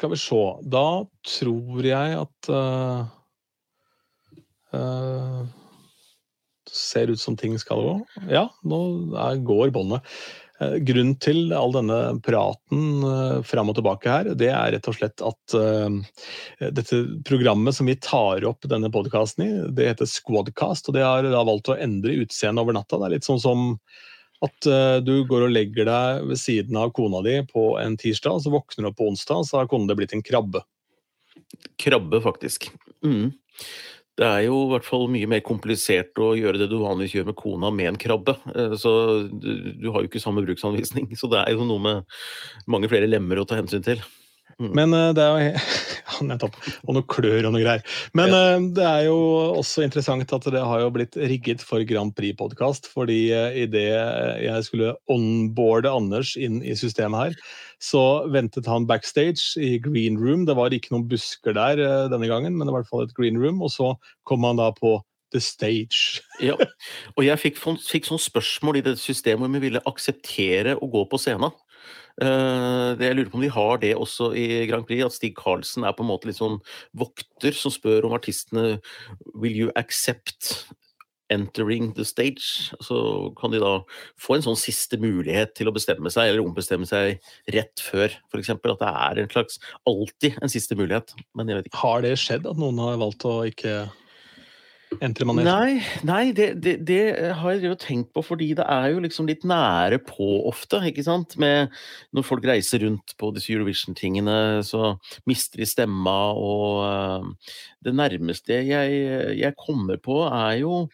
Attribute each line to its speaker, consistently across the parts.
Speaker 1: skal vi se. Da tror jeg at uh, uh, Ser ut som ting skal gå. Ja, nå er, går båndet. Uh, grunnen til all denne praten uh, fram og tilbake her, det er rett og slett at dette programmet som vi tar opp denne podkasten i, det heter Squadcast, og det har da valgt å endre utseendet over natta. Det er litt sånn som at uh, du går og legger deg ved siden av kona di på en tirsdag, så våkner du opp på onsdag, så har kona di blitt en krabbe.
Speaker 2: Krabbe, faktisk. Mm. Det er jo i hvert fall mye mer komplisert å gjøre det du vanligvis gjør med kona med en krabbe. Eh, så du, du har jo ikke samme bruksanvisning, så det er jo noe med mange flere lemmer å ta hensyn til.
Speaker 1: Mm. Men uh, det er jo ja, nettopp. Og noe klør og noe greier. Men ja. uh, det er jo også interessant at det har jo blitt rigget for Grand Prix-podkast. Fordi eh, idet jeg skulle onboarde Anders inn i systemet her, så ventet han backstage i green room. Det var ikke noen busker der denne gangen, men det var i hvert fall et green room. Og så kom han da på The Stage.
Speaker 2: ja, og jeg fikk, fikk sånn spørsmål i det systemet om vi ville akseptere å gå på scenen. Uh, jeg lurer på om de har det også i Grand Prix, at Stig Karlsen er på en måte litt sånn vokter som spør om artistene Will you accept entering the stage? Så kan de da få en sånn siste mulighet til å bestemme seg, eller ombestemme seg rett før, f.eks. At det er en slags alltid en siste mulighet. Men jeg vet ikke.
Speaker 1: Har det skjedd at noen har valgt å ikke
Speaker 2: Nei, nei det, det, det, har jeg jo tenkt på, fordi det er jo liksom litt nære på ofte. ikke sant? Med, når folk reiser rundt på disse Eurovision-tingene, så mister de stemma, og uh, det nærmeste jeg, jeg kommer på, er jo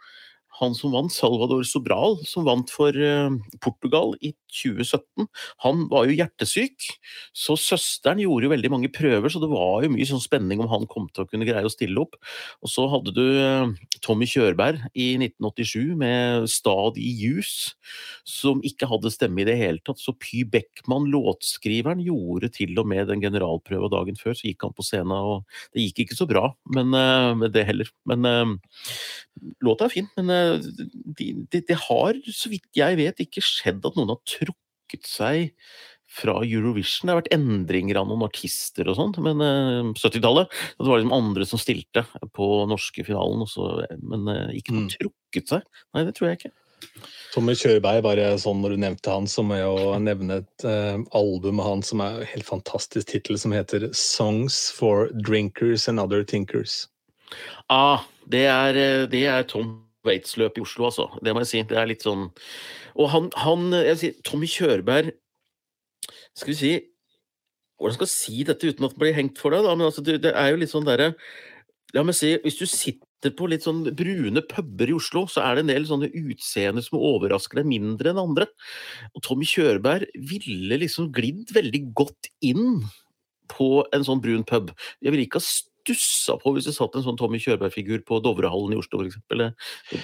Speaker 2: han som vant, Salvador Sobral, som vant for uh, Portugal i 2017, han var jo hjertesyk. Så søsteren gjorde jo veldig mange prøver, så det var jo mye sånn spenning om han kom til å kunne greie å stille opp. Og så hadde du uh, Tommy Kjørberg i 1987 med Stad i jus, som ikke hadde stemme i det hele tatt. Så Py Beckmann, låtskriveren, gjorde til og med den generalprøva dagen før. Så gikk han på scenen, og det gikk ikke så bra men, med det heller. Men låta er fin. men det de, de har, så vidt jeg vet, ikke skjedd at noen har trukket seg fra Eurovision. Det har vært endringer av noen artister og sånt, men uh, 70-tallet Det var liksom andre som stilte på norske finalen, også, men uh, ikke noe mm. trukket seg. Nei, det tror jeg ikke.
Speaker 1: Tommy Kjørberg, bare sånn når du nevnte han, så må jeg jo nevne et uh, album av han som er en helt fantastisk tittel, som heter 'Songs for Drinkers and Other Thinkers'.
Speaker 2: Ah, det er, det er Tom Waits-løp i Oslo, altså. Det må jeg si. Det er litt sånn Og han, han jeg sier, Tommy Kjørberg Skal vi si Hvordan skal jeg si dette uten at det blir hengt for deg, da? Men altså, det, er jo litt sånn derre La meg si, hvis du sitter på litt sånn brune puber i Oslo, så er det en del sånne utseender som overrasker deg mindre enn andre. Og Tommy Kjørberg ville liksom glidd veldig godt inn på en sånn brun pub. Jeg ville ikke ha stussa på hvis det satt en sånn Tommy Kjørberg-figur på Dovrehallen i Oslo, f.eks. Det,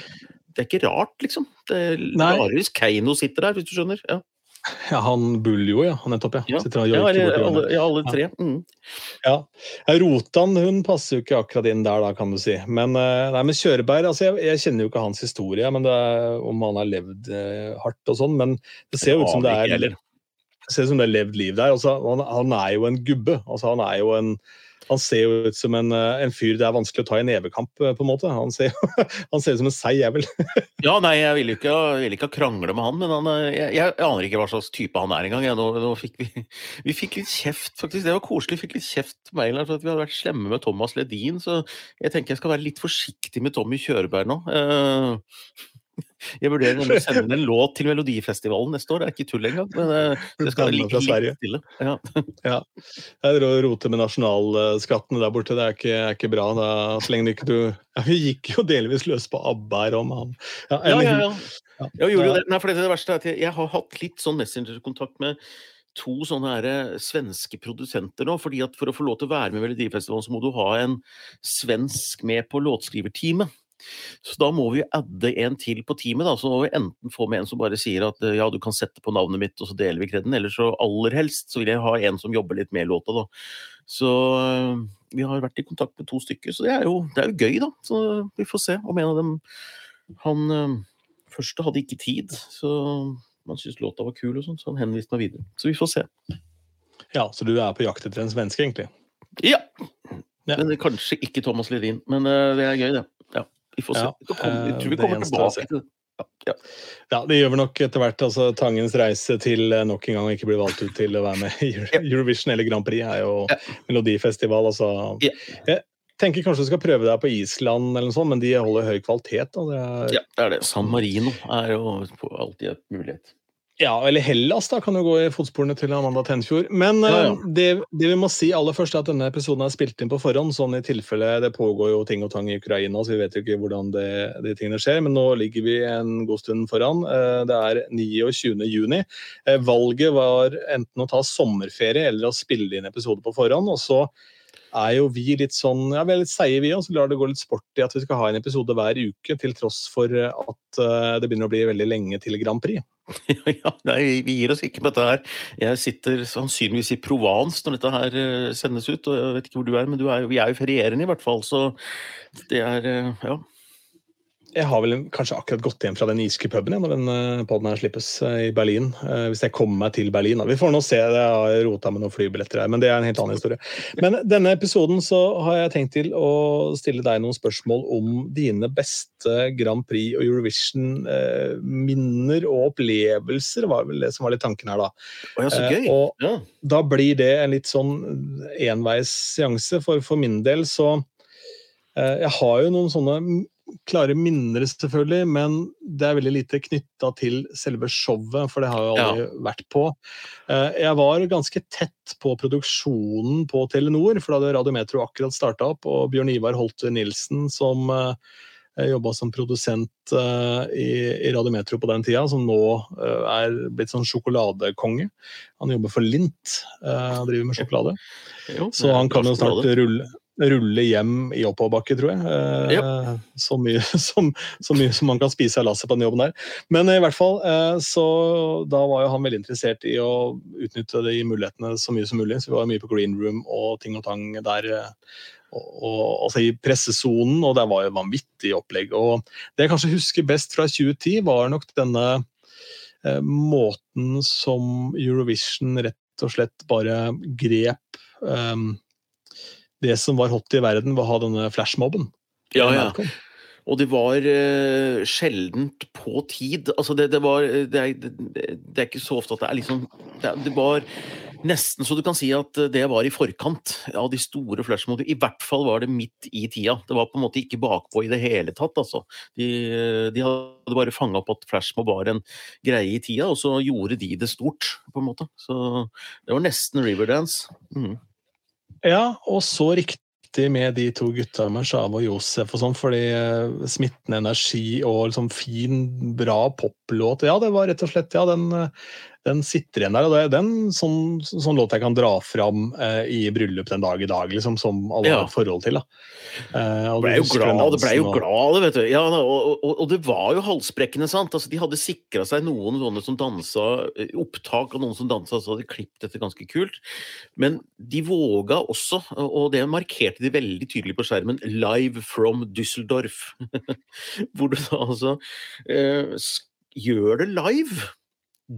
Speaker 2: det er ikke rart, liksom. Det er rarere hvis Keiino sitter der, hvis du skjønner. Ja.
Speaker 1: Ja, han Buljo, ja. Han nettopp, ja.
Speaker 2: ja, ja, alle, ja alle, tre. Mm.
Speaker 1: Ja. Rotan hun passer jo ikke akkurat inn der, da, kan du si. Men, eh, nei, men Kjørberg altså jeg, jeg, kjenner jo ikke hans historie, men det er, om han har levd eh, hardt og sånn. Men det ser jo ut som det er, det ser ut som det er levd liv der. Altså, han, han, er jo en gubbe. Altså, han er jo en han ser jo ut som en, eh, en, fyr det er vanskelig å ta i nevekamp, eh, på en måte. Han ser, han ser ut som en seig jævel.
Speaker 2: ja, nei, jeg ville ikke, vil ikke krangle med han, men han, eh, jeg, jeg, aner ikke hva slags type han er engang. Nå, nå fikk vi, vi fikk litt kjeft, faktisk. Det var koselig. Vi fikk litt kjeft på her for at vi hadde vært slemme med Thomas Ledin, så jeg tenker jeg skal være litt forsiktig med Tommy Kjørberg nå. Uh, jeg vurderer å sende en låt til Melodifestivalen neste år, det er ikke tull engang. Men eh, det skal ligge litt stille. Ja.
Speaker 1: ja. Jeg roter med nasjonalskattene der borte, det er ikke, er ikke bra. Da, så lenge ikke du ja, Vi gikk jo delvis løs på ABBA her om han.
Speaker 2: Ja, eller, ja, ja, ja. Jeg gjorde det. Nei, for det, det verste er at jeg, jeg har hatt litt sånn Messenger-kontakt med to sånne her eh, svenske produsenter nå. fordi at For å få lov til å være med i Melodifestivalen, så må du ha en svensk med på låtskriverteamet. Så da må vi adde en til på teamet. da, Så må vi enten få med en som bare sier at ja, du kan sette på navnet mitt, og så deler vi kreden. Eller så aller helst så vil jeg ha en som jobber litt med låta, da. Så øh, vi har vært i kontakt med to stykker, så det er jo, det er jo gøy, da. Så vi får se om en av dem Han øh, første hadde ikke tid, så man syntes låta var kul, og sånn, så han henviste meg videre. Så vi får se.
Speaker 1: Ja, så du er på jakt etter en svenske, egentlig?
Speaker 2: Ja. ja. Men kanskje ikke Thomas Ledin. Men det er gøy, det. Vi får se. Ja, jeg tror vi kommer tilbake til det.
Speaker 1: Ja. ja. det gjør vi nok etter hvert. altså Tangens reise til eh, nok en gang ikke bli valgt ut til å være med i Eurovision eller Grand Prix er jo ja. melodifestival. altså. Ja. Jeg tenker kanskje du skal prøve deg på Island, eller noe sånt, men de holder høy kvalitet.
Speaker 2: Det er... Ja, det er det. San Marino er jo alltid et mulighet.
Speaker 1: Ja, eller Hellas da, kan jo gå i fotsporene til Amanda Tenfjord. Men ja, ja. Eh, det, det, vi må si aller først er at denne episoden er spilt inn på forhånd. sånn i tilfelle Det pågår jo ting og tang i Ukraina, så vi vet jo ikke hvordan det, de tingene skjer. Men nå ligger vi en god stund foran. Eh, det er 29. juni. Eh, valget var enten å ta sommerferie eller å spille inn episode på forhånd. og så er jo vi litt sånn ja, vi er litt seige, vi òg. Så lar det gå litt sport i at vi skal ha en episode hver uke, til tross for at det begynner å bli veldig lenge til Grand Prix.
Speaker 2: ja, nei, vi gir oss ikke på dette her. Jeg sitter sannsynligvis i Provence når dette her eh, sendes ut. og Jeg vet ikke hvor du er, men er, vi er jo ferierende i hvert fall. Så det er eh, Ja
Speaker 1: jeg har vel kanskje akkurat gått hjem fra den iske puben når den uh, poden her slippes uh, i Berlin. Uh, hvis jeg kommer meg til Berlin. Vi får nå se. Jeg har rota med noen flybilletter her, men det er en helt annen historie. Men denne episoden så har jeg tenkt til å stille deg noen spørsmål om dine beste Grand Prix og Eurovision-minner og opplevelser, var vel det som var litt tanken her, da.
Speaker 2: Oh, ja, så gøy.
Speaker 1: og ja. da blir det en litt sånn enveisseanse, for for min del så jeg har jo noen sånne klare minner, selvfølgelig, men det er veldig lite knytta til selve showet, for det har jeg aldri ja. vært på. Eh, jeg var ganske tett på produksjonen på Telenor, for da hadde Radiometro akkurat starta opp, og Bjørn Ivar Holte Nilsen, som eh, jobba som produsent eh, i, i Radiometro på den tida, som nå er blitt sånn sjokoladekonge. Han jobber for Lint, og driver med sjokolade. Jo, så han kan jo snart rulle rulle hjem i oppoverbakke, tror jeg. Eh, så, mye, som, så, mye, som, man kan spise av lasset på den jobben der. Men i hvert fall, eh, så da var jo han veldig interessert i å utnytte de mulighetene så mye som mulig. Så vi var mye på green room og ting og tang der. Eh, og, og, altså I pressesonen, og det var jo vanvittig opplegg. og Det jeg kanskje husker best fra 2010, var nok denne eh, måten som Eurovision rett og slett bare grep um, det som var hot i verden, var å ha denne flashmobben.
Speaker 2: Ja, ja. Og det var uh, sjeldent på tid. Altså, det, det var det er, det, er, ikke så ofte at det er liksom det, det, var nesten så du kan si at det var i forkant av de store flashmobene. I hvert fall var det midt i tida. Det var på en måte ikke bakpå i det hele tatt, altså. De, de hadde bare fanga opp at flashmob var en greie i tida, og så gjorde de det stort, på en måte. Så det var nesten Riverdance. Mm.
Speaker 1: Ja, og så riktig med de to gutta med Shav og Josef og sånn, fordi eh, smittende energi og liksom fin, bra poplåt. Ja, det var rett og slett ja, den, den sitter igjen der. og Det er den sånn, sånn låt jeg kan dra fram eh, i bryllup den dag i dag, liksom, som alle har et forhold til. da.
Speaker 2: Eh, og ble jo glad, det ble jo glad, vet du. Ja, og, og, og, det var jo halsbrekkende, sant. Altså, de hadde sikra seg noen sånne som dansa, eh, opptak av noen som dansa, så hadde de klippet dette ganske kult. Men de våga også, og det markerte de veldig tydelig på skjermen, 'Live from Düsseldorf'. Hvor du da altså eh, gjør det live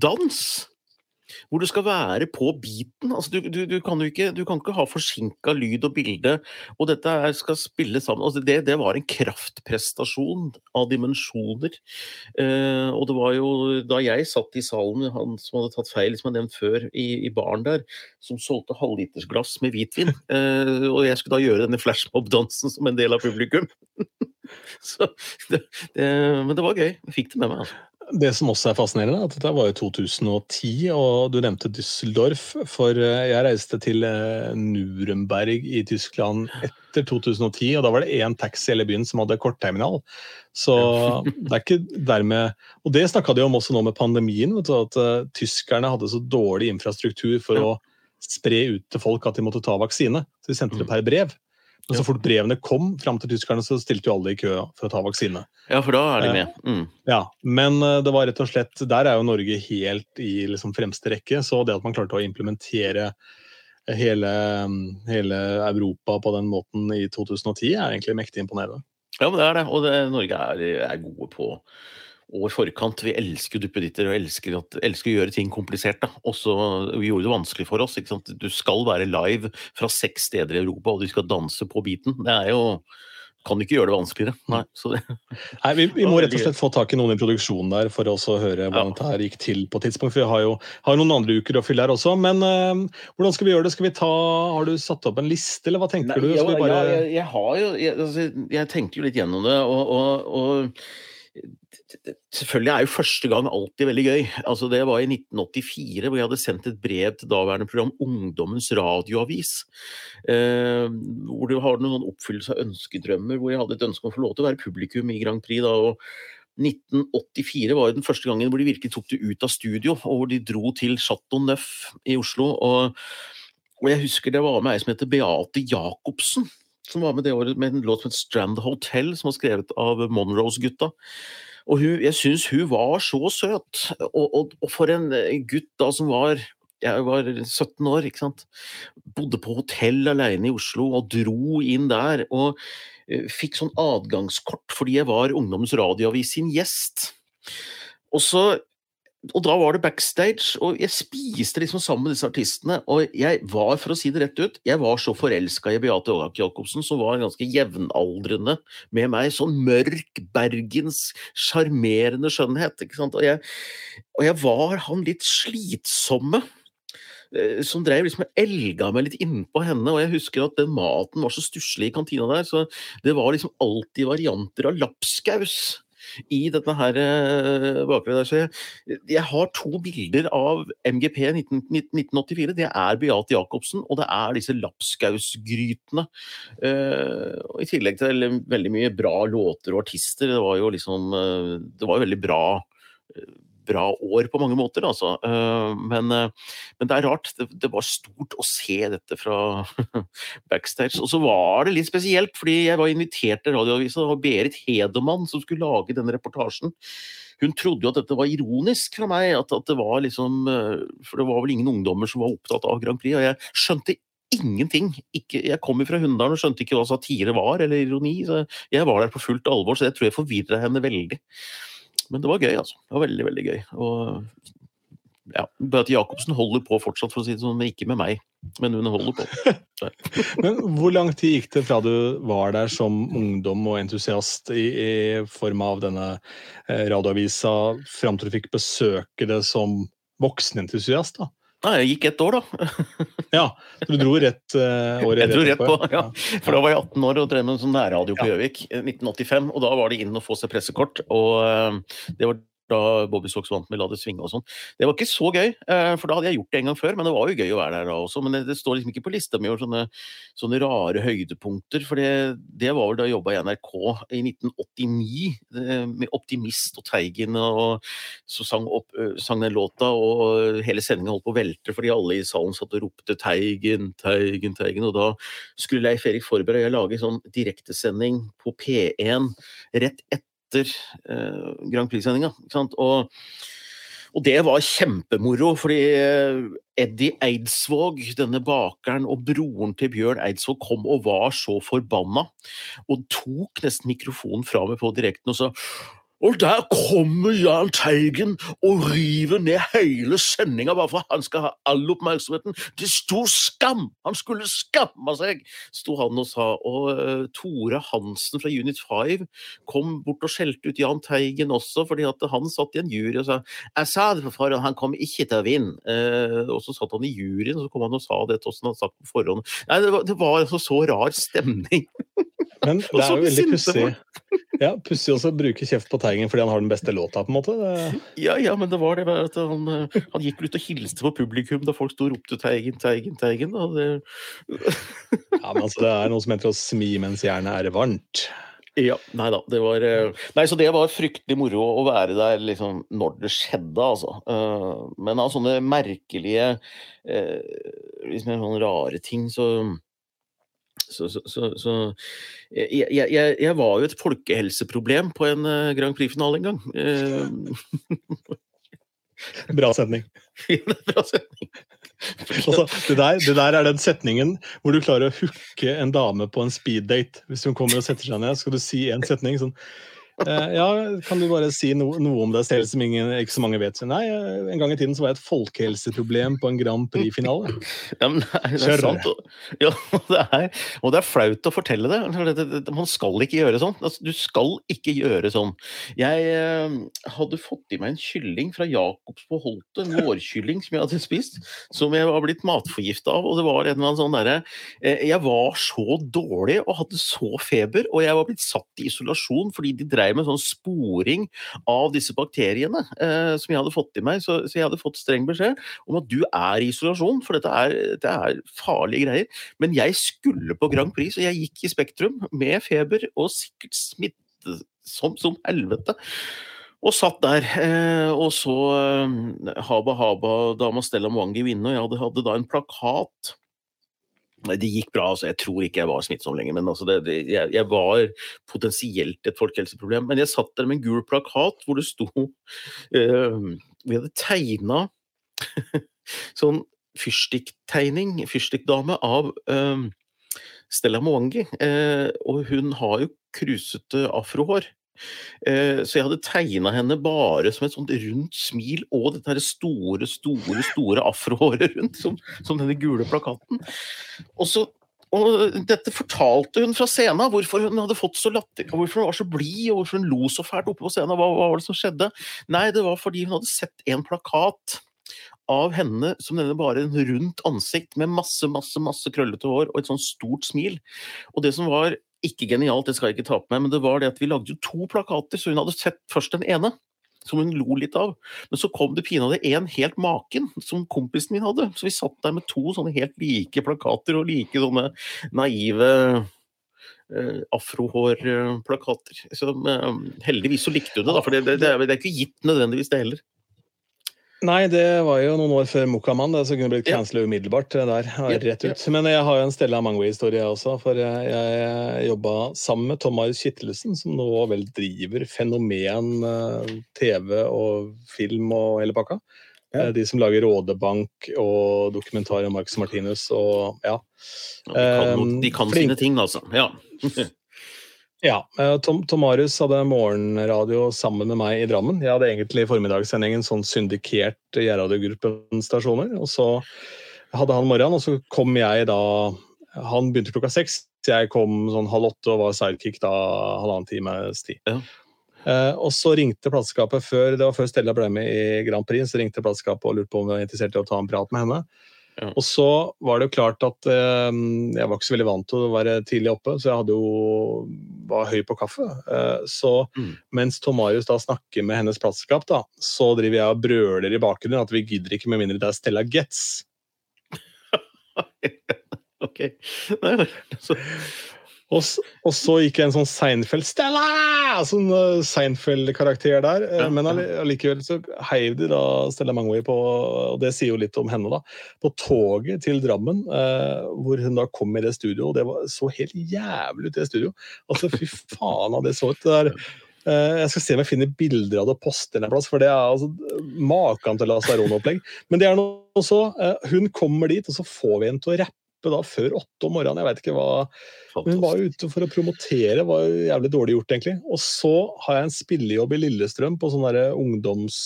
Speaker 2: dans hvor du skal være på beaten. Altså, du, du, du, kan jo ikke, du kan ikke ha forsinka lyd og bilde, og dette skal spille sammen. Altså, det, det, var en kraftprestasjon av dimensjoner. Eh, og det var jo da jeg satt i salen, han som hadde tatt feil, som jeg nevnte før, i, i baren der, som solgte halvlitersglass med hvitvin, eh, og jeg skulle da gjøre denne flashmob-dansen som en del av publikum. Så, det, det, men det var gøy. Jeg fikk det med meg. altså.
Speaker 1: Det som også er fascinerende, er at dette var i 2010, og du nevnte Düsseldorf. For eh, jeg reiste til eh, Nuremberg i Tyskland etter 2010, og da var det én taxi i hele byen som hadde kortterminal. Så det er ikke dermed Og det snakka de om også nå med pandemien, du, at uh, tyskerne hadde så dårlig infrastruktur for å spre ut til folk at de måtte ta vaksine. Så de sendte det mm. per brev. Men så fort brevene kom fram til tyskerne, så stilte jo alle i kø for å ta vaksine.
Speaker 2: Ja, for da er de med. Mm.
Speaker 1: Ja, Men eh, det var rett og slett Der er jo Norge helt i liksom fremste rekke. Så det at man klarte å implementere hele, hele Europa på den måten i 2010, er egentlig mektig imponerende.
Speaker 2: Ja, men det er det. Og det, Norge er, er gode på år forkant. Vi elsker duppeditter og elsker, at, elsker, å gjøre ting komplisert. Da. Også, vi gjorde det vanskelig for oss. Du skal være live fra seks steder i Europa, og du skal danse på beaten. Det er jo kan ikke gjøre det vanskeligere. Nei, det,
Speaker 1: Nei vi, vi, må rett og slett få tak i noen i produksjonen der for å høre hvordan ja. dette gikk til på tidspunkt. For vi har jo har noen andre uker å fylle her også. Men uh, hvordan skal vi gjøre det? Skal vi ta, Har du satt opp en liste, eller hva tenker Nei, du?
Speaker 2: Jeg, bare... jeg, jeg, har jo jeg, altså, jeg, tenker jo litt gjennom det. og, og, og Selvfølgelig er jo første gang alltid veldig gøy. Altså Det var i 1984 hvor jeg hadde sendt et brev til daværende program Ungdommens radioavis. Eh, hvor det har noen oppfyllelse av ønskedrømmer, hvor jeg hadde et ønske om å få lov til å være publikum i Grand Prix. da, og 1984 var jo den første gangen hvor de virkelig tok det ut av studio, og hvor de dro til Chateau Neuf i Oslo. Og, og jeg husker det var med ei som heter Beate Jacobsen som var med det året med en låt som het Strand Hotel, som var skrevet av Monroes-gutta. Og hun, jeg syns hun var så søt. Og, og, og, for en gutt da som var jeg var 17 år, ikke sant. Bodde på hotell alene i Oslo og dro inn der. Og uh, fikk sånn adgangskort fordi jeg var Ungdommens Radioavis sin gjest. Og så og da var det backstage, og jeg spiste liksom sammen med disse artistene. Og jeg var, for å si det rett ut, jeg var så forelska i Beate Ågak Jacobsen, som var ganske jevnaldrende med meg. Sånn mørk, bergensk, sjarmerende skjønnhet. ikke sant? Og jeg, og jeg var han litt slitsomme eh, som drev liksom elga meg litt innpå henne. Og jeg husker at den maten var så stusslig i kantina der, så det var liksom alltid varianter av lapskaus i dette her uh, bakgrunnen. Jeg, jeg, har to bilder av MGP 19, 1984. Det er Beate Jacobsen, og det er disse lapskausgrytene. Uh, I tillegg til veldig mye bra låter og artister. Det var jo liksom uh, Det var jo veldig bra bra år på mange måter, altså. Eh, men, eh, men det er rart. Det, det, var stort å se dette fra backstage. Og så var det litt spesielt, fordi jeg var invitert til radioavisa, og Berit Hedemann som skulle lage denne reportasjen. Hun trodde jo at dette var ironisk fra meg, at, at det var liksom eh, For det var vel ingen ungdommer som var opptatt av Grand Prix, og jeg skjønte ingenting. Ikke, jeg kom jo fra Hunndalen og skjønte ikke hva satire var, eller ironi. så Jeg var der på fullt alvor, så jeg tror jeg forvirra henne veldig. Men det var gøy, altså. Det var veldig, veldig gøy. Og ja, Beate Jacobsen holder på fortsatt, for å si det sånn, men ikke med meg. Men hun holder på.
Speaker 1: men Hvor lang tid gikk det fra du var der som ungdom og entusiast i, i form av denne eh, radioavisa, fram til du fikk besøke det som voksenentusiast? da?
Speaker 2: Nei, jeg gikk ett år, da.
Speaker 1: ja, du dro rett uh, året
Speaker 2: Jeg dro rett på, ja. For da var jeg 18 år og drev med sånn nærradio på Gjøvik. Ja. 1985, og da var det inn og få seg pressekort. Og uh, det var da Bobby Socks vant med La det svinge og sånn. Det var ikke så gøy, eh, for da hadde jeg gjort det en gang før, men det var jo gøy å være der da også. Men det, det står liksom ikke på lista mi over sånne, sånne, rare høydepunkter, for det, det var vel da jeg jobba i NRK i 1989 eh, med Optimist og Teigen, og så sang, opp, eh, sang den låta, og hele sendinga holdt på å velte fordi alle i salen satt og ropte Teigen, Teigen, Teigen, og da skulle Leif Erik Forberg og jeg lage sånn direktesending på P1 rett etter etter eh, Grand Prix-sendinga. Og, og, det var kjempemoro, fordi eh, Eddie Eidsvåg, denne bakeren, og broren til Bjørn Eidsvåg kom og var så forbanna, og tok nesten mikrofonen fra meg på direkten og sa og der kommer Jahn Teigen og river ned hele sendinga bare for han skal ha all oppmerksomheten. Til stor skam! Han skulle skamme seg, sto han og sa. Og uh, Tore Hansen fra Unit 5 kom bort og skjelte ut Jahn Teigen også, fordi han satt i en jury og sa Jeg sa det på forhånd, han kom ikke til å vinne. Uh, og så satt han i juryen, og så kom han og sa det oss han hadde sagt på forhånd. Nei, det var, det var altså så rar stemning.
Speaker 1: Men det er jo veldig pussig. Ja, pussig også å bruke kjeft på Teigen fordi han har den beste låta, på en måte.
Speaker 2: Ja, ja, men det var det at han, eh, han gikk ut og hilste på publikum da folk sto og ropte 'Teigen, Teigen, Teigen'. Det...
Speaker 1: ja, men altså, det er noe som heter å smi mens jernet er varmt.
Speaker 2: Ja, nei da. Det var eh, Nei, så det var fryktelig moro å være der liksom når det skjedde, altså. Eh, men av sånne merkelige liksom sånne rare ting, så så, så, så, så jeg, jeg, jeg, var jo et folkehelseproblem på en uh, Grand Prix-finale en gang.
Speaker 1: Uh, Bra setning.
Speaker 2: Bra setning.
Speaker 1: altså, det, der, det, der, er den setningen hvor du klarer å hooke en dame på en speeddate. Hvis hun kommer og setter seg ned, skal du si en setning sånn Eh, ja, kan du bare si no, noe om deg selv som ingen, ikke så mange vet? Nei, eh, en gang i tiden så var jeg et folkehelseproblem på en Grand Prix-finale.
Speaker 2: Ja, men det er sant. Ja, det er, og det er flaut å fortelle det. Man skal ikke gjøre sånn. Altså, du skal ikke gjøre sånn. Jeg eh, hadde fått i meg en kylling fra Jacobs på Holte, en vårkylling som jeg hadde spist, som jeg var blitt matforgifta av. Og det var en eller annen sånn derre eh, Jeg var så dårlig og hadde så feber, og jeg var blitt satt i isolasjon fordi de dreiv med sånn sporing av disse bakteriene eh, som jeg hadde fått i meg. Så, så, jeg hadde fått streng beskjed om at du er i isolasjon, for dette er, det er farlige greier. Men jeg skulle på Grand Prix, så jeg gikk i Spektrum med feber og sikkert smitte som, som helvete. Og satt der eh, og så eh, Haba Haba dama Stella Mwangi vinne, og jeg hadde, hadde da en plakat det gikk bra, altså. Jeg tror ikke jeg var smittsom lenger, men altså det, det, jeg, jeg, var potensielt et folkehelseproblem. Men jeg satt der med en gul plakat hvor det sto uh, Vi hadde tegna sånn fyrstikktegning, fyrstikkdame, av uh, Stella Mwangi. Uh, og hun har jo krusete afrohår. Eh, så jeg hadde tegna henne bare som et sånt rundt smil og dette store, store store afrohåret rundt, som, som, denne gule plakaten. Og, så, og dette fortalte hun fra scenen, hvorfor hun hadde fått så latter, hvorfor hun var så blid og hvorfor hun lo så fælt oppe på scenen. Hva, hva var det som skjedde? Nei, det var fordi hun hadde sett en plakat av henne som denne bare en rundt ansikt med masse masse, masse krøllete hår og et sånt stort smil. Og det som var ikke genialt, det skal jeg ikke ta på meg, men det var det at vi lagde jo to plakater, så hun hadde sett først den ene. Som hun lo litt av. Men så kom det pinadø en helt maken, som kompisen min hadde. Så vi satt der med to sånne helt like plakater, og like sånne naive uh, afrohårplakater. Så uh, heldigvis så likte hun det, da, for det, det, det, er, det er ikke gitt nødvendigvis det heller.
Speaker 1: Nei, det var jo noen år før Mokkamann, så kunne det blitt cancela umiddelbart. der, rett ut. Men jeg har jo en Stella Mangway-historie også. For jeg, jeg jobba sammen med Tom Marius Kittelsen, som nå vel driver Fenomen eh, TV og film og hele pakka. Ja. Eh, de som lager Rådebank og dokumentar om Marcus Martinus og ja.
Speaker 2: ja de kan, de kan sine ting, altså. Ja.
Speaker 1: Ja. Eh, Tom, Marius hadde morgenradio sammen med meg i Drammen. Jeg hadde egentlig i formiddagssendingen sånn syndikert Gjerradio-gruppen-stasjoner. Og så hadde han morgenen, og så kom jeg da Han begynte klokka seks. Jeg kom sånn halv åtte og var sidekick da halvannen times tid. Ja. Uh, og så ringte plateselskapet før det var før Stella ble med i Grand Prix, så ringte plateselskapet og lurte på om jeg var interessert i å ta en prat med henne. Ja. Og så var det jo klart at eh, jeg var ikke så veldig vant til å være tidlig oppe, så jeg hadde jo var høy på kaffe. Eh, så mm. mens Tom Marius da snakker med hennes plateselskap, så driver jeg og brøler i bakgrunnen at vi gidder ikke med mindre det er Stella Getz.
Speaker 2: ok. Nei, altså,
Speaker 1: og, og, så gikk en sånn Seinfeld Stella! Sånn uh, Seinfeld-karakter der. Ja, Men allikevel så heiv de da Stella Mangway på, og det sier jo litt om henne, da, på toget til Drammen, eh, hvor hun da kom i det studioet, og det var, så helt jævlig ut, det studioet. Altså, fy faen av det så ut. Det der, uh, jeg skal se om jeg finner bilder av det og poster en plass, for det er altså maken til Lasaron-opplegg. Men det er noe så. Hun kommer dit, og så får vi henne til å rappe da før åtte om morgenen. Jeg vet ikke hva Hun var ute for å promotere, var jævlig dårlig gjort, egentlig. Og så har jeg en spillejobb i Lillestrøm på sånn derre ungdoms...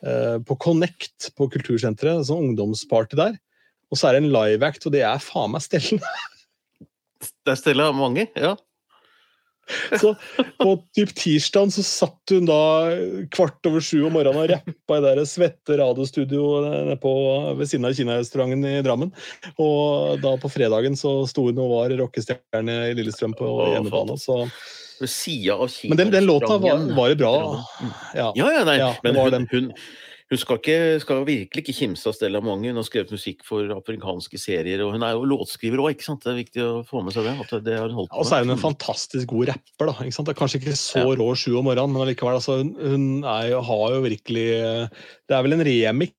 Speaker 1: Eh, på Connect på Kultursenteret, sånn ungdomsparty der. Og så er det en live-act, og det er faen meg Stellen.
Speaker 2: det er Stella mange, ja.
Speaker 1: Så på typ tirsdag så satt hun da kvart over sju om morgenen og rappa i det svette radiostudioet ved siden av kinarestauranten i Drammen. Og da på fredagen så sto hun og var rockestjerne i Lillestrøm på hjemmebane. Så
Speaker 2: Men
Speaker 1: den, den låta var, var bra.
Speaker 2: Ja, ja, ja nei, ja, men hun, hun, hun skal, ikke, skal, virkelig ikke kimse av Stella Mange. Hun har skrevet musikk for afrikanske serier, og hun er jo låtskriver òg, ikke sant? Det er viktig å få med seg det. at det har holdt
Speaker 1: på Og så er hun en fantastisk god rapper, da. ikke sant? Det er kanskje ikke så rå sju om morgenen, men allikevel, altså, hun er, har jo virkelig Det er vel en remix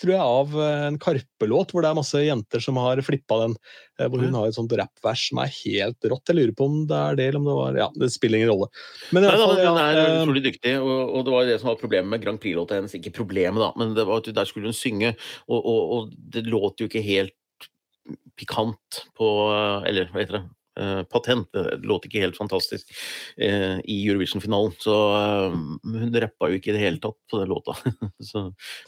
Speaker 1: tror jeg, av eh, en Karpe-låt, hvor det er masse jenter som har flippa den. Eh, hvor hun har et sånt rappvers som er helt rått. Jeg lurer på om det er det, eller om det var Ja, det spiller ingen rolle.
Speaker 2: Men i hvert fall, ja, Hun er eh, utrolig dyktig, og, og, det var det som var problemet med Grand Prix-låta hennes. Ikke problemet, da, men det var at der skulle hun synge, og, og, og det låt jo ikke helt pikant på Eller hva heter det? Uh, patent. Det låt ikke helt fantastisk uh, i Eurovision-finalen. Så uh, hun rappa jo ikke i det hele tatt på den låta. så,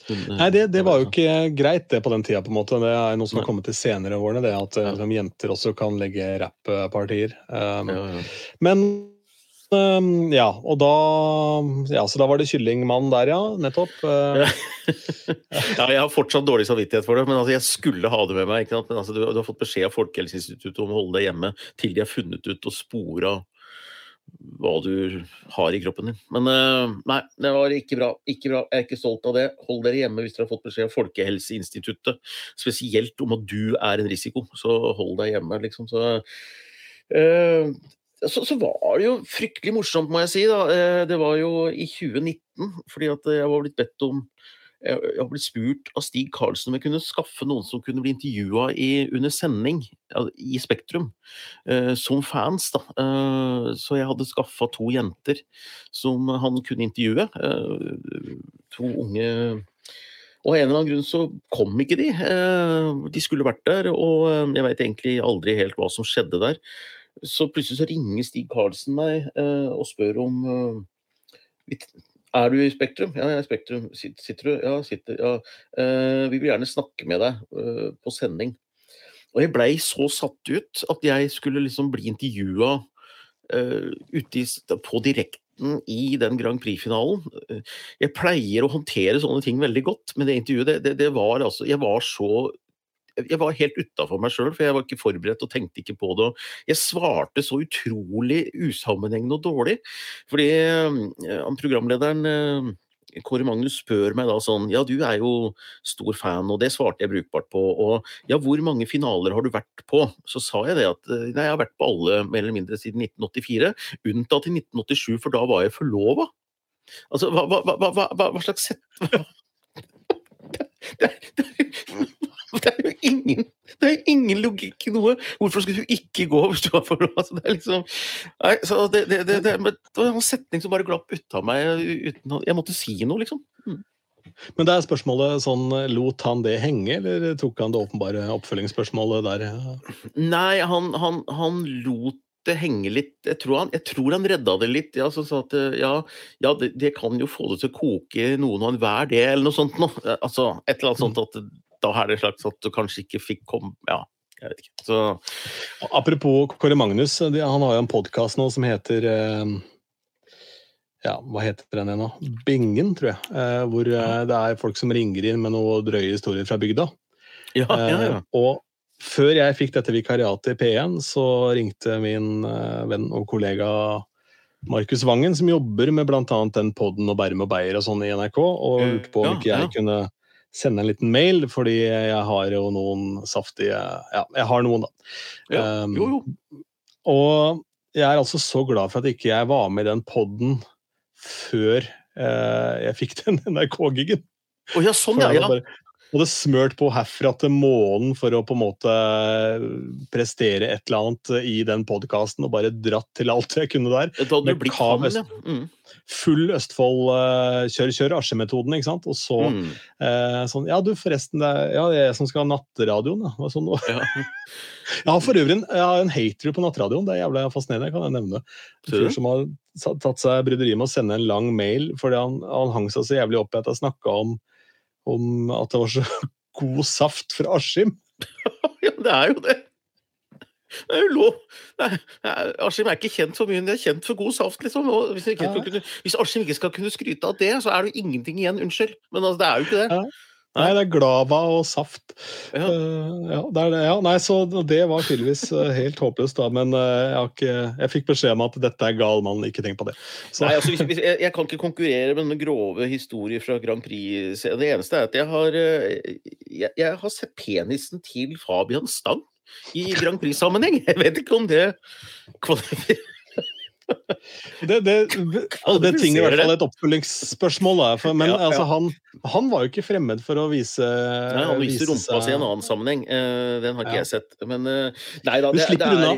Speaker 1: hun, Nei, det, det, var jo ikke greit det på den tida, på en måte. Det er noe som har kommet til senere årene, det at ja. jenter også kan legge rapppartier. Um, ja, ja. Men ja, og da Ja, så da var det kyllingmann der, ja. Nettopp. Uh,
Speaker 2: ja, jeg har fortsatt dårlig samvittighet for det, men altså, jeg skulle ha det med meg. Ikke sant? Men, altså, du, du, har fått beskjed av Folkehelseinstituttet om å holde deg hjemme til de har funnet ut og spora hva du har i kroppen din. Men uh, nei, det var ikke bra. Ikke bra. Jeg er ikke stolt av det. Hold dere hjemme hvis dere har fått beskjed av Folkehelseinstituttet, spesielt om at du er en risiko. Så hold deg hjemme, liksom. Så uh, så, så, var det jo fryktelig morsomt, må jeg si. da. Eh, det var jo i 2019, fordi at jeg var blitt bedt om jeg har blitt spurt av Stig Karlsen om jeg kunne skaffe noen som kunne bli intervjua under sending i Spektrum, eh, som fans. da. Eh, så jeg hadde skaffa to jenter som han kunne intervjue. To unge og av en eller annen grunn så kom ikke de. De skulle vært der, og jeg veit egentlig aldri helt hva som skjedde der. Så plutselig så ringer Stig Karlsen meg eh, og spør om eh, Er du i Spektrum? Ja, jeg er i Spektrum. Sitter du? Ja, sitter. Ja. Eh, vi vil gjerne snakke med deg på sending. Og jeg blei så satt ut at jeg skulle liksom bli intervjua på direkten i den Grand Prix-finalen. Jeg pleier å håndtere sånne ting veldig godt, men det intervjuet det, det, det var altså Jeg var så jeg var helt utafor meg sjøl, for jeg var ikke forberedt og tenkte ikke på det. Jeg svarte så utrolig usammenhengende og dårlig. Fordi uh, programlederen uh, Kåre Magnus spør meg da sånn Ja, du er jo stor fan, og det svarte jeg brukbart på. Og ja, hvor mange finaler har du vært på? Så sa jeg det at eh, nei, jeg har vært på alle mer eller mindre siden 1984, unntatt i 1987, for da var jeg forlova. Altså, hva, hva, hva, hva, slags sett... Det, det, ingen, det er ingen logikk i noe. Hvorfor skulle du ikke gå hvis du var for altså, det, er liksom, nei, så det, det, det, det, var en setning som bare glapp ut av meg. Uten, jeg måtte si noe, liksom. Mm.
Speaker 1: Men det er spørsmålet sånn, lot han det henge, eller tok han det åpenbare oppfølgingsspørsmålet der?
Speaker 2: Nei, han, han, han lot det henge litt. Jeg tror han, jeg tror han redda det litt. Ja, så sa at ja, ja det, det, kan jo få det til å koke noen og enhver, det, eller noe sånt noe. Altså, et eller annet sånt at da er det slags at du kanskje ikke fikk komme Ja, jeg vet ikke. Så...
Speaker 1: Apropos Kåre Magnus, han har jo en podkast nå som heter eh, ja, hva heter den igjen da? Bingen, tror jeg. Eh, hvor eh, det er folk som ringer inn med noen drøye historier fra bygda.
Speaker 2: Ja, ja, ja.
Speaker 1: Og før jeg fikk dette vikariatet i P1, så ringte min venn og kollega Markus Vangen, som jobber med bl.a. den poden og Bærum og Beyer og sånn i NRK, og lurte på om ikke jeg kunne sende en liten mail, fordi jeg har jo noen saftige Ja, jeg har noen, da.
Speaker 2: Ja, um, jo, jo.
Speaker 1: Og jeg er altså så glad for at ikke jeg var med i den poden før uh, jeg fikk den NRK-giggen.
Speaker 2: Oh, ja, sånn, ja, ja. Bare,
Speaker 1: hadde smørt på herfra til månen for å på en måte prestere et eller annet i den podkasten og bare dratt til alt jeg kunne der.
Speaker 2: Det hadde blitt han, ja. Mm.
Speaker 1: Full Østfold uh, kjør, kjør, Asje-metoden, ikke sant. Og så mm. uh, sånn Ja, du, forresten, det er, ja, jeg som skal ha nattradioen, ja. Sånn, ja. jeg har for øvrig en, jeg har en hater på nattradioen, det er jævla fascinerende, kan jeg nevne. Fyr som har tatt seg bryderiet med å sende en lang mail fordi han, han hang seg så jævlig opp i at jeg snakka om om at det var så god saft fra Askim.
Speaker 2: ja, det er jo det. Det er jo lov. Askim er ikke kjent for mye, men de er kjent for god saft. liksom. kunne, hvis Askim ikke skal kunne skryte av det, så er det jo ingenting igjen. Unnskyld. Men altså, det er jo ikke det. Ja.
Speaker 1: Nei, det er Glava og saft. Ja. Uh, ja, det det. ja, nei, så det var tydeligvis uh, helt håpløst, da. Men uh, jeg, ikke, jeg, fikk beskjed om at dette er gal mann, ikke tenk på det.
Speaker 2: Så. Nei, altså, jeg, jeg, kan ikke konkurrere med den grove historier fra Grand Prix. Det eneste er at jeg har, jeg, jeg har sett penisen til Fabian Stang i Grand Prix-sammenheng. Jeg vet ikke om det kvalifiserer
Speaker 1: det, det, det ting i hvert fall et oppfølgingsspørsmål. Der, men ja, ja. Altså, han, han, var jo ikke fremmed for å vise
Speaker 2: Nei, Han viser rumpa si i en annen sammenheng. Uh, den har ikke ja. jeg sett. Men uh, nei da,
Speaker 1: Du slipper unna.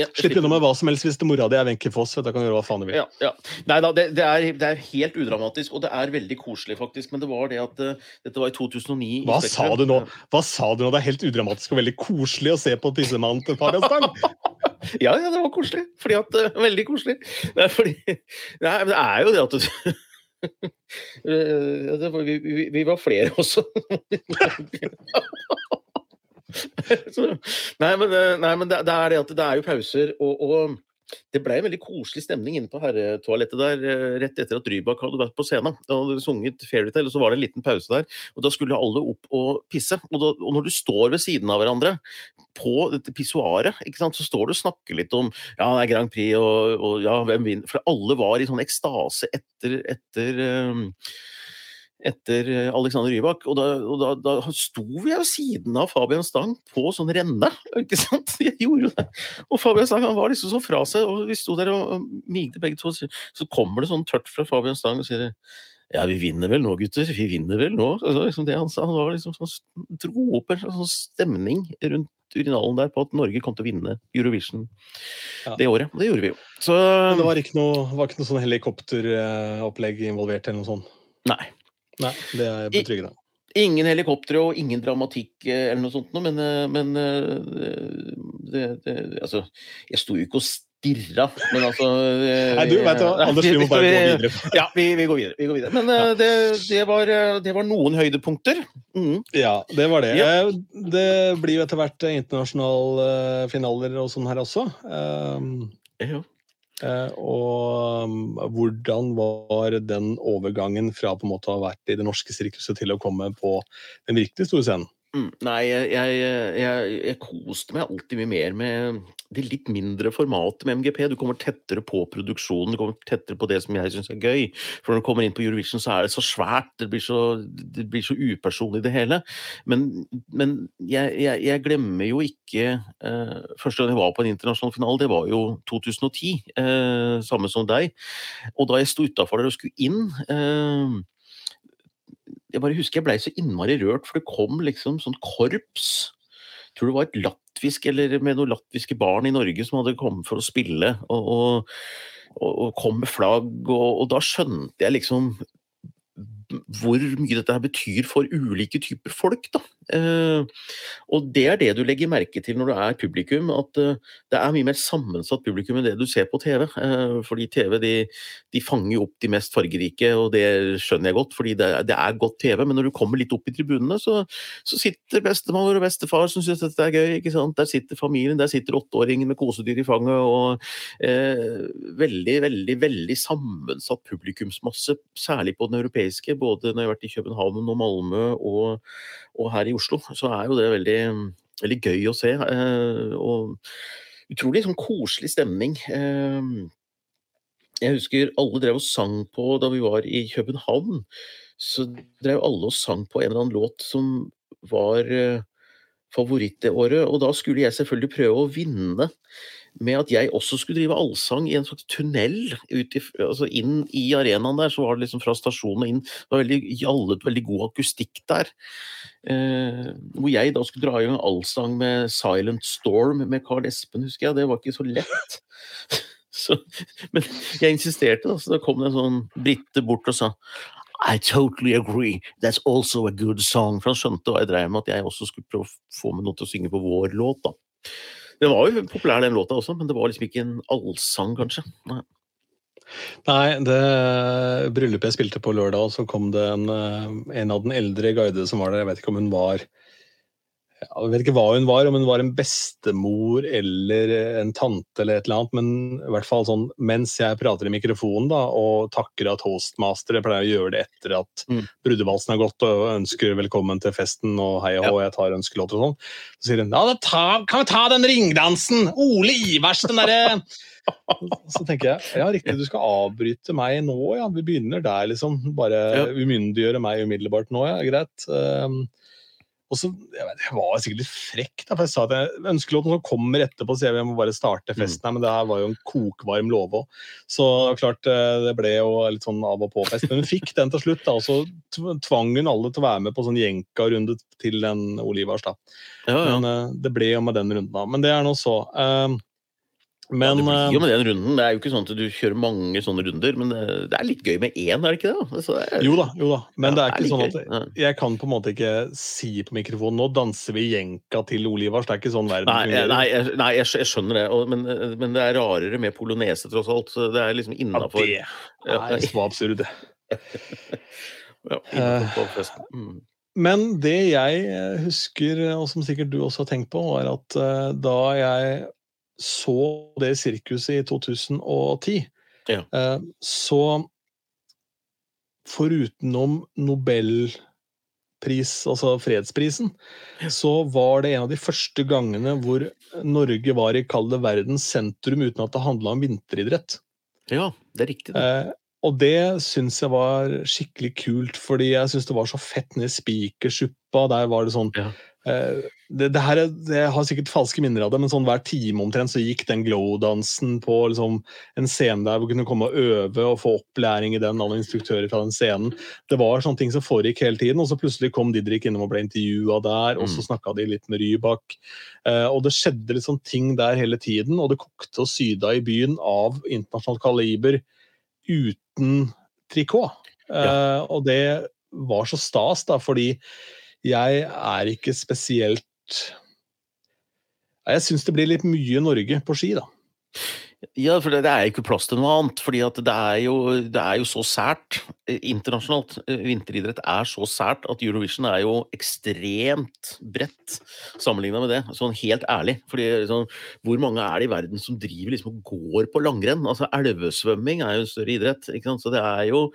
Speaker 1: Ja, Slipp unna med hva som helst hvis det mora di er Wenche Foss. Da kan du gjøre hva faen du vil.
Speaker 2: Ja, ja. Nei da, det, det, er, det, er, helt udramatisk, og det er veldig koselig, faktisk. Men det var det at uh, dette var i 2009.
Speaker 1: Hva sa du nå? Hva sa du nå? Det er helt udramatisk og veldig koselig å se på tissemannen til Fabian Stang?
Speaker 2: ja, ja, det var koselig. Fordi at uh, Veldig koselig. Det er, fordi, nei, men det er jo det at du vi, vi, vi, var flere også. Nei, men, eh, nei, men det, det, er det at det er jo pauser, og, og det ble en veldig koselig stemning inne på herretoalettet der eh, rett etter at Rybak hadde vært på scenen. Da hadde sunget Fairytale, og så var det en liten pause der. og Da skulle alle opp og pisse. Og, da, og når du står ved siden av hverandre på dette pissoaret, så står du og snakker litt om ja, det er Grand Prix og, og ja, hvem vinner For alle var i sånn ekstase etter, etter um, etter eh, Alexander Rybak. Og da, og da, da sto vi ved siden av Fabian Stang på sånn renne. ikke sant? Jeg gjorde jo det. Og Fabian Stang han var liksom så fra seg, og vi sto der og, og migde begge to. Så kommer det sånn tørt fra Fabian Stang og sier ja, vi vinner vel nå, gutter. Vi vinner vel nå. Altså, liksom det han sa. Han var liksom sånn, dro opp en sånn stemning rundt urinalen der på at Norge kom til å vinne Eurovision ja. det året. Det gjorde vi jo.
Speaker 1: Så, Men det var ikke noe, var ikke noe sånn helikopteropplegg involvert eller noe sånt?
Speaker 2: Nei.
Speaker 1: Nei, det er betryggende.
Speaker 2: Ingen helikoptre og ingen dramatikk eh, eller noe sånt men, eh, men eh, det, det, Altså, jeg sto jo ikke og stirra, men altså
Speaker 1: Nei, du veit hva, Anders, vi må bare gå videre.
Speaker 2: Ja, vi, vi, går videre, vi, går videre, Men ja. det, det, var, det, var, noen høydepunkter.
Speaker 1: Mm. Ja, det var det. Ja. Det blir jo etter hvert internasjonale finaler og sånn her også. Um, ja. Eh, og um, hvordan var den overgangen fra på en måte å ha vært i det norske sirkuset til å komme på den virkelig store scenen?
Speaker 2: Mm, nei, jeg, jeg, jeg, jeg, koste meg alltid mye mer med det litt mindre formatet med MGP. Du kommer tettere på produksjonen, du kommer tettere på det som jeg syns er gøy. For når du kommer inn på Eurovision, så er det så svært, det blir så, det blir så upersonlig, det hele. Men, men jeg, glemmer jo ikke uh, Første gang jeg var på en internasjonal finale, det var jo 2010, Uh, samme som deg. Og da jeg sto utafor der og skulle inn eh, jeg bare husker jeg blei så innmari rørt, for det kom liksom sånn korps. Jeg tror det var et latvisk eller med noen latviske barn i Norge som hadde kommet for å spille, og, og, og kom med flagg, og, og, da skjønte jeg liksom hvor mye dette her betyr for ulike typer folk. Da. Eh, og det er det du legger merke til når du er publikum, at eh, det er mye mer sammensatt publikum enn det du ser på TV. Eh, fordi TV de, de fanger opp de mest fargerike, og det skjønner jeg godt, fordi det, det er godt TV. Men når du kommer litt opp i tribunene, så, så sitter bestemor og bestefar som syns dette er gøy. ikke sant? Der sitter familien, der sitter åtteåringen med kosedyr i fanget. og eh, Veldig, veldig, veldig sammensatt publikumsmasse, særlig på den europeiske både når jeg har vært i København og Malmö og, og her i Oslo, så er jo det veldig, veldig gøy å se. Eh, og utrolig sånn koselig stemning. Eh, jeg husker alle drev og sang på da vi var i København. Så drev alle og sang på en eller annen låt som var eh, favoritt det året. Og da skulle jeg selvfølgelig prøve å vinne med at jeg også skulle drive allsang i en slags tunnel ut i, altså inn i arenaen der. Så var det liksom fra stasjonen og inn. Det var veldig gjallet, veldig god akustikk der. Eh, hvor jeg da skulle dra i gang allsang med 'Silent Storm' med Carl Espen, husker jeg. Det var ikke så lett. så, men jeg insisterte, da, så da kom det en sånn brite bort og sa i totally agree. That's also a good song. For han skjønte hva jeg drev med, at jeg også skulle prøve å få med noe til å synge på vår låt. da. Den var jo populær, den låta også, men det var liksom ikke en allsang, kanskje. Nei.
Speaker 1: Nei, det bryllupet jeg spilte på lørdag, så kom det en, eh, en av den eldre guide som var der. Jeg vet ikke om hun var jeg vet ikke hva hun var, om hun var en bestemor eller en tante eller et eller annet, men i hvert fall sånn mens jeg prater i mikrofonen da, og takker av toastmaster, pleier å gjøre det etter at mm. brudevalsen har gått og ønsker velkommen til festen og hei og hå, jeg tar ønskelåt og sånn, så sier hun ja, ta, kan vi ta den ringdansen? Ole Ivers, den derre så tenker jeg ja, riktig, du skal avbryte meg nå, ja. Vi begynner der, liksom. Bare ja. umyndiggjøre meg umiddelbart nå, ja. Greit. Um, og så, jeg, vet, jeg var sikkert litt frekk, da, for jeg sa at jeg, ønskelåten som kommer etterpå, så jeg må bare starte mm. festen her, men det her var jo en kokvarm låve òg. Så klart, eh, det ble jo litt sånn av og på-fest. Men hun fikk den til slutt, da, og så tvang hun alle til å være med på sånn jenka-runde til den Olivars. da. Ja, ja. Men uh, det ble jo med den runden, da. Men det er nå så. Uh,
Speaker 2: Men, ja, det blir jo med den runden. Det er jo ikke sånn at du kjører mange sånne runder, men det, det er litt gøy med én, er det ikke det?
Speaker 1: Altså, er, jo da, jo da. Men ja, det er ikke det er sånn at jeg kan på en måte ikke si på mikrofonen nå danser vi jenka til Olivars. Det er ikke sånn verden
Speaker 2: nei, Nei, jeg, nei, jeg skjønner det, og, men, men, det er rarere med polonese, tross alt. Så det er liksom innafor
Speaker 1: Ja, det er så absurd, det. ja, innenfor mm. Men det jeg husker, og som sikkert du også har tenkt på, var at da jeg så det sirkuset i 2010, ja. Eh, så Forutenom Nobelpris, altså fredsprisen, så var det en av de første gangene hvor Norge var i kalde verdens sentrum uten at det handla om vinteridrett.
Speaker 2: Ja, det er riktig. Det. Eh,
Speaker 1: og det syns jeg var skikkelig kult, fordi jeg syns det var så fett ned i Spikersuppa. Der var det sånn ja. Eh, det, det, her, Jeg har sikkert falske minner av det, men sånn hver time omtrent så gikk den glow-dansen på liksom, en scene der hvor kunne komme og øve og få opplæring i den av instruktører fra den scenen. Det var sånne ting som foregikk hele tiden, og så plutselig kom Didrik innom og ble intervjua der, og så mm. snakka de litt med Rybak. Eh, og det skjedde litt sånn ting der hele tiden, og det kokte og syda i byen av internasjonalt kaliber uten trikot. Ja. Uh, og det var så stas, da, fordi jeg er ikke spesielt Jeg syns det blir litt mye Norge på ski, da.
Speaker 2: Ja, for det, er ikke plass til noe annet. fordi det er, jo, det er jo så sært eh, internasjonalt. Eh, vinteridrett er så sært at Eurovision er jo ekstremt bredt sammenligna med det. Sånn helt ærlig. fordi sånn, Hvor mange er det i verden som driver liksom og går på langrenn? Altså Elvesvømming er jo en større idrett. ikke sant? Så det er jo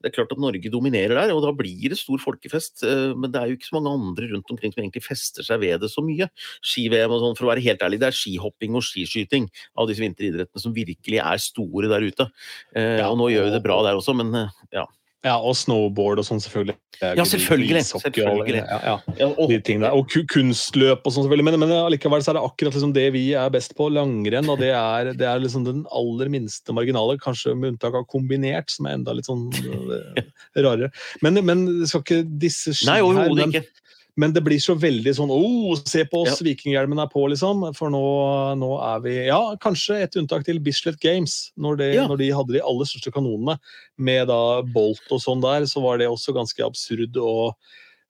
Speaker 2: det er klart at Norge dominerer der, og da blir det stor folkefest. Eh, men det er jo ikke så mange andre rundt omkring som egentlig fester seg ved det så mye. Ski-VM og sånn, for å være helt ærlig. Det er skihopping og skiskyting av disse vinteridrettene som virkelig er store der ute. Eh, ja, og nå gjør vi det bra der også, men eh, ja.
Speaker 1: Ja, og snowboard og sånn, selvfølgelig.
Speaker 2: Ja, selvfølgelig. selvfølgelig.
Speaker 1: Og, ja, ja. De tingene. og kunstløp og sånn, selvfølgelig. Men, men allikevel så er det akkurat liksom det vi er best på, langrenn. Og det er, det er liksom den aller minste marginale, kanskje med unntak av kombinert, som er enda litt sånn uh, rarere. Men, men skal ikke disse
Speaker 2: ski Nei, overhodet ikke.
Speaker 1: Men det blir så veldig sånn oh, se på oss, ja. vikinghjelmen er på, liksom. For nå, nå, er vi Ja, kanskje et unntak til Bislett Games. Når, det, ja. når, de hadde de aller største kanonene med da Bolt og sånn der, så var det også ganske absurd. og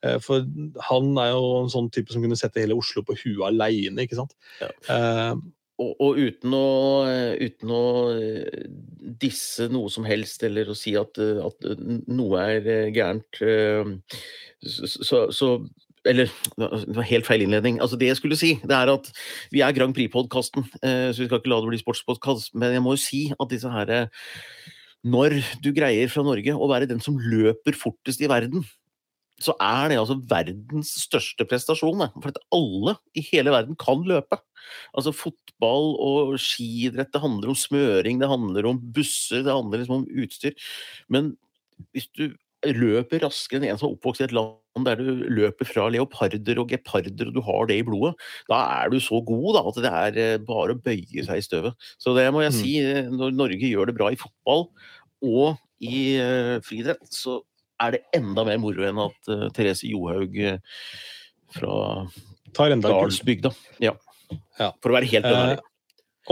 Speaker 1: eh, for han er jo en sånn type som kunne sette hele Oslo på huet aleine, ikke sant. Ja.
Speaker 2: Uh, og, og, uten, å, uten å eh, disse noe som helst, eller å si at, at noe er gærent, så, så eller det var helt feil innledning. Altså Det jeg skulle si, det er at vi er Grand Prix-podkasten, eh, så vi skal ikke la det bli sportspodkast. Men jeg må jo si at disse her Når du greier fra Norge å være den som løper fortest i verden, så er det altså verdens største prestasjon. For at alle i hele verden kan løpe. Altså Fotball og skiidrett, det handler om smøring, det handler om busser, det handler liksom om utstyr. Men hvis du løper raskere enn en som er oppvokst i et land der du løper fra leoparder og geparder, og du har det i blodet, da er du så god da, at det er eh, bare å bøye seg i støvet. Så det må jeg mm. si, eh, når Norge gjør det bra i fotball og i uh, friidrett, så er det enda mer moro enn at uh, Therese Johaug uh, fra Dalsbygda ja. ja. For å være helt ærlig.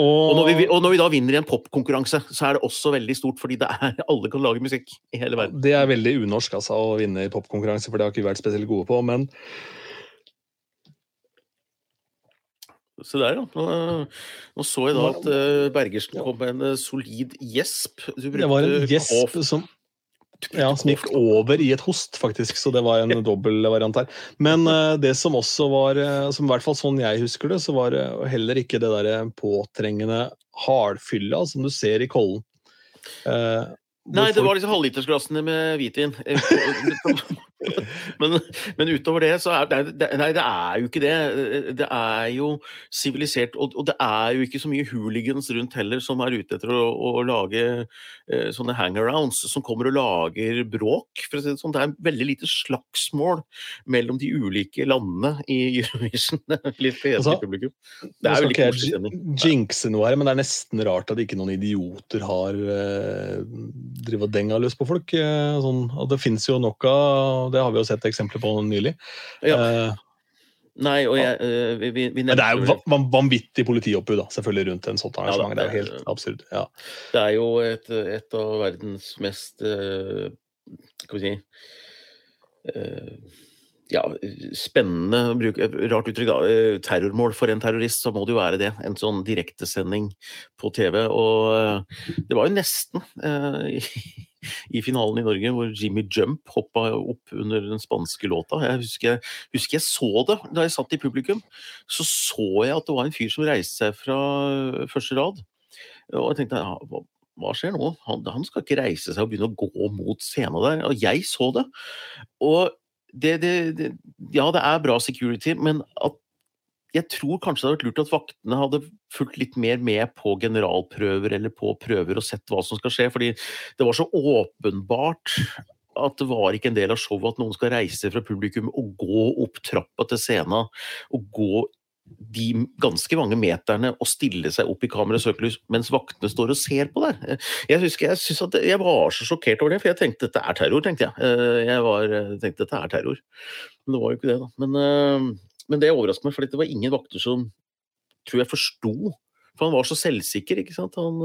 Speaker 2: Og, når vi, og, når vi, da vinner i en popkonkurranse, så er det også veldig stort, fordi det er, alle kan lage musikk i hele verden.
Speaker 1: Det er veldig unorsk altså, å vinne i popkonkurranse, for det har ikke vi vært spesielt gode på, men
Speaker 2: Se der, ja. Nå, nå, så jeg da at uh, Bergersen kom med en uh, solid gjesp.
Speaker 1: det var en gjesp som ja, som gikk over i et host, faktisk, så det var en dobbeltvariant her. Men uh, det som også var, uh, som i hvert fall sånn jeg husker det, så var det uh, heller ikke det der påtrengende hardfylla som du ser i Kollen.
Speaker 2: Nei, det var liksom halvlitersglassene med hvitvin. men, men, utover det, så er det, Nei, det er jo ikke det. Det er jo sivilisert. Og, og, det er jo ikke så mye hooligans rundt heller som er ute etter å, å lage eh, sånne hangarounds, som kommer og lager bråk. For å si det sånn. Det er veldig lite slagsmål mellom de ulike landene i Eurovision. Litt fedelig altså, publikum.
Speaker 1: Det er jo koselig Jinxe noe her, men det er nesten rart at ikke noen idioter har eh, drivet og denga løs på folk. Eh, sånn, og det fins jo nok av det har vi jo sett eksempler på nylig. Ja. Eh,
Speaker 2: Nei, og jeg, uh, vi, vi, vi
Speaker 1: Men det er jo van vanvittig politioppbud da, selvfølgelig rundt en sånt arrangement. Ja, det, det, er jo helt absurd. Ja.
Speaker 2: Det er jo et, et av verdens mest uh, Skal vi si uh, ja, spennende bruk, Rart uttrykk, da. Terrormål for en terrorist, så må det jo være det. En sånn direktesending på TV. Og det var jo nesten eh, i finalen i Norge, hvor Jimmy Jump hoppa opp under den spanske låta. Jeg husker, husker, jeg så det da jeg satt i publikum. Så så jeg at det var en fyr som reiste seg fra første rad. Og jeg tenkte hva, hva skjer nå? Han, han, skal ikke reise seg og begynne å gå mot scenen der. Og jeg så det. Og det, det, det, ja, det er bra security, men at jeg tror kanskje det hadde vært lurt at vaktene hadde fulgt litt mer med på generalprøver eller på prøver og sett hva som skal skje, fordi det var så åpenbart at det var ikke en del av showet at noen skal reise fra publikum og gå opp trappa til scenen og gå de ganske mange meterne å stille seg opp i kamerets mens vaktene står og ser på der. Jeg husker jeg, at jeg var så sjokkert over det, for jeg tenkte dette er terror. tenkte Jeg eh, Jeg var, eh, tenkte dette er terror. Men det var jo ikke det, da. Men eh, men det overrasket meg, for det var ingen vakter som tror jeg forsto. For han var så selvsikker. ikke sant? Han,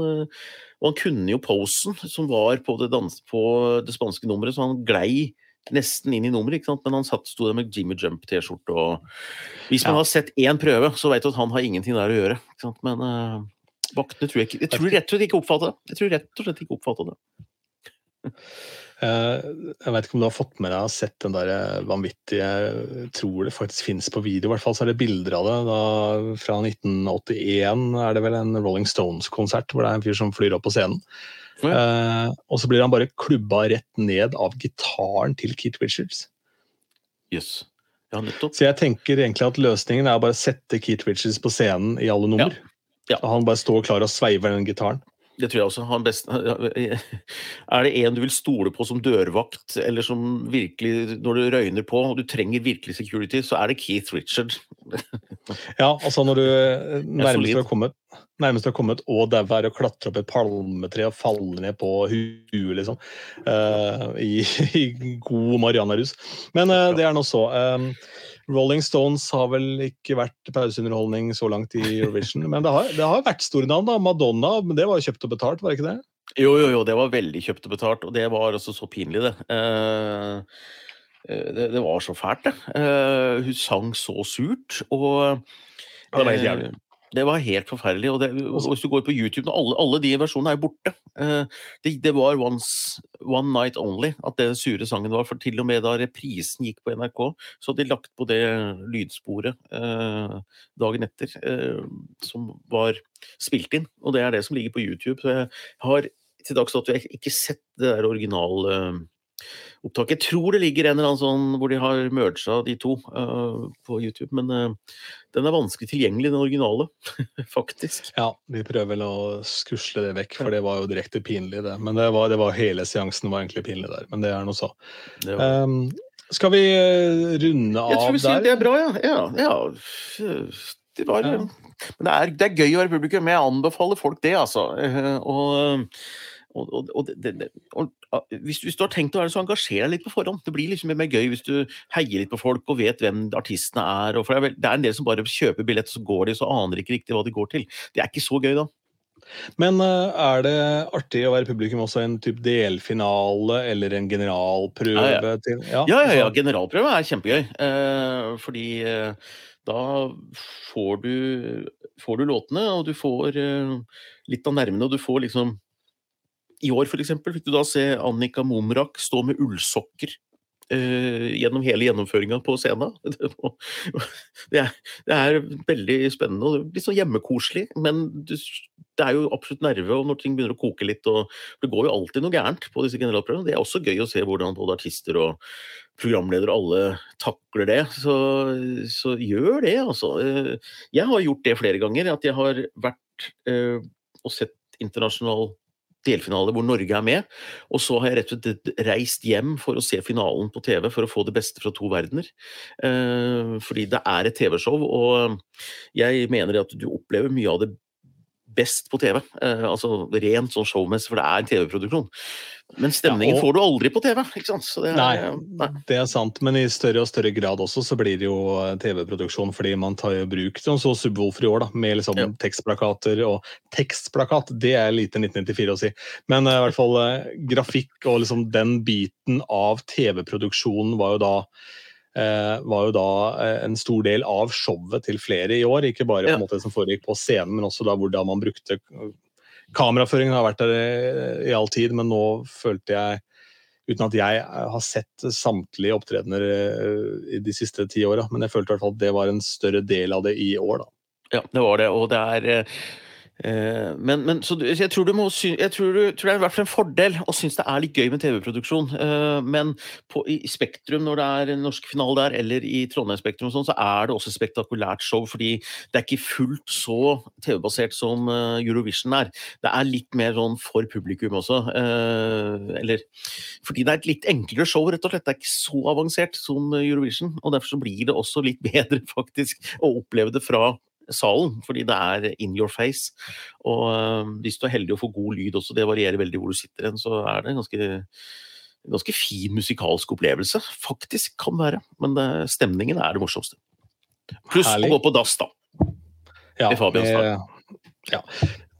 Speaker 2: og han kunne jo posen som var på det, dans, på det spanske nummeret, så han glei nesten inn i nummeret. ikke sant? Men han satt, sto der med Jimmy Jump-T-skjorte. og Hvis man ja. har sett én prøve, så vet du at han har ingenting der å gjøre. ikke sant? Men uh, vaktene tror jeg ikke Jeg tror rett og slett ikke oppfatta det. Jeg tror rett og slett ikke oppfatta det.
Speaker 1: Eh, jeg vet ikke om du har fått med deg og sett den der eh, vanvittige Jeg tror det faktisk finnes på video, i hvert fall så er det bilder av det. Da, fra 1981 er det vel en Rolling Stones-konsert hvor det er en fyr som flyr opp på scenen. Eh, og så blir han bare klubba rett ned av gitaren til Keith Richards.
Speaker 2: Yes. Ja,
Speaker 1: så jeg tenker egentlig at løsningen er å bare sette Keith Richards på scenen i alle nummer. Ja. Ja. Han bare står klar og sveiver den gitaren.
Speaker 2: Det tror jeg også. Han best, er det en du vil stole på som dørvakt, eller som virkelig, når du røyner på og du trenger virkelig security, så er det Keith Richard.
Speaker 1: ja, altså når du eh, nærmest har kommet, nærmest har kommet og dauer å klatre opp et palmetre og falle ned på huet, liksom. Uh, i, i, god Marianarus. Men uh, det er nå så. Um, Rolling Stones har vel ikke vært pauseunderholdning så langt i Eurovision. Men det har, det har vært store navn. da. Madonna, men det var kjøpt og betalt, var det ikke det?
Speaker 2: Jo, jo, jo, det var veldig kjøpt og betalt, og det var altså så pinlig, det. Eh, det, det, var så fælt, det. Eh, hun sang så surt, og
Speaker 1: ja, Det var helt jævlig.
Speaker 2: Det var helt forferdelig. og, det, og Hvis du går på YouTube alle, alle de versjonene er jo borte. Eh, det, det, var once, One Night Only at den sure sangen var. For til og med da reprisen gikk på NRK, så hadde de lagt på det lydsporet eh, dagen etter eh, som var spilt inn. Og det er det som ligger på YouTube. Så jeg har til dags dato ikke sett det der original opptak. Jeg tror det ligger en eller annen sånn hvor de har merga de to uh, på YouTube, men uh, den er vanskelig tilgjengelig, den originale, faktisk.
Speaker 1: Ja, vi prøver vel å skusle det vekk, for det var jo direkte pinlig, det. Men det var, det var hele seansen var egentlig pinlig der, men det er nå så. Um, skal vi eh, runde av der?
Speaker 2: Jeg tror vi sier det er bra, ja. ja, ja. Det var ja. Men det er, det er, gøy å være publikum. Jeg anbefaler folk det, altså. Og og, og, og, det, og hvis, hvis, du har tenkt å være så engasjer deg litt på forhånd. Det blir liksom mer gøy hvis du heier litt på folk og vet hvem artistene er. for det er, vel, det er en del som bare kjøper billett, og så går de, så aner ikke riktig hva de går til. Det er ikke så gøy, da.
Speaker 1: Men uh, er det artig å være publikum også en type delfinale eller en generalprøve? Ja,
Speaker 2: ja.
Speaker 1: Til,
Speaker 2: ja, ja, ja, ja, generalprøve er kjempegøy. Eh, fordi eh, da får du, får du, låtene, og du får litt av nervene, og du får liksom i år for eksempel, fikk du da se Annika Momrak stå med ullsokker eh, gjennom hele gjennomføringa på scenen. Det, er, det er, veldig spennende og litt sånn hjemmekoselig, men det, det er jo absolutt nerve og når ting begynner å koke litt. og Det går jo alltid noe gærent på disse generalprøvene. Det er også gøy å se hvordan både artister og programledere alle takler det. Så, så gjør det, altså. Eh, jeg har gjort det flere ganger. At jeg har vært eh, og sett internasjonal delfinale hvor Norge er med. Og så har jeg rett og slett reist hjem for å se finalen på TV for å få det beste fra to verdener. Eh, fordi det er et TV-show, og jeg mener at du opplever mye av det best på TV. Eh, altså rent sånn showmessig, for det er en TV-produksjon. Men stemningen ja, og... får du aldri på TV. ikke sant?
Speaker 1: Det er, nei, nei, det er sant, men i større og større grad også så blir det jo eh, TV-produksjon fordi man tar i bruk sånn så Subwoolfer i år, da, med liksom ja. tekstplakater. Og tekstplakat, det er lite 1994 å si, men uh, i hvert fall uh, grafikk og liksom den biten av TV-produksjonen var jo da Eh, var jo da eh, en stor del av showet til flere i år. Ikke bare på en måte det som foregikk på scenen, men også da hvordan man brukte Kameraføringen har vært der i all tid, men nå følte jeg Uten at jeg har sett samtlige opptredener i de siste ti åra, men jeg følte i hvert fall at det var en større del av det i år. da.
Speaker 2: Ja, det var det, og det er Eh, men, men jeg, tror, må, jeg tror, tror, det er i hvert fall en fordel å synes det er litt gøy med TV-produksjon. Eh, men på, i Spektrum, når det er en norsk finale der, eller i Trondheim Spektrum, sånn, så er det også et spektakulært show. Fordi det er ikke fullt så TV-basert som eh, Eurovision er. Det er litt mer sånn for publikum også. Eller fordi det er et litt enklere show, rett og slett. Det er ikke så avansert som Eurovision. Og derfor så blir det også litt bedre, faktisk, å oppleve det fra salen, fordi det er in your face. Og hvis du er heldig å få god lyd også, det varierer veldig hvor du sitter hen, så er det en ganske, ganske fin musikalsk opplevelse. Faktisk kan være, men det, stemningen er det morsomste. Pluss å gå på dass, da.
Speaker 1: Ja, det, ja.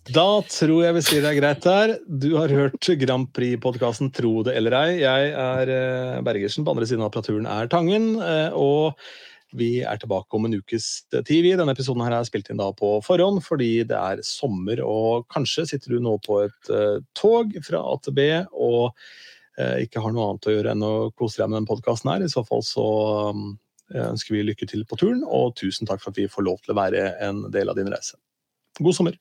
Speaker 1: Da tror jeg vi sier det er greit der. Du har hørt Grand Prix-podkasten Tro det eller ei. Jeg er eh, Bergersen, på andre siden av apparaturen er Tangen. Eh, og vi er tilbake om en ukes tid. Denne episoden her er spilt inn da på forhånd fordi det er sommer, og kanskje sitter du nå på et uh, tog fra A til B og uh, ikke har noe annet å gjøre enn å kose deg med denne podkasten her. I så fall så um, ønsker vi lykke til på turen, og tusen takk for at vi får lov til å være en del av din reise. God sommer!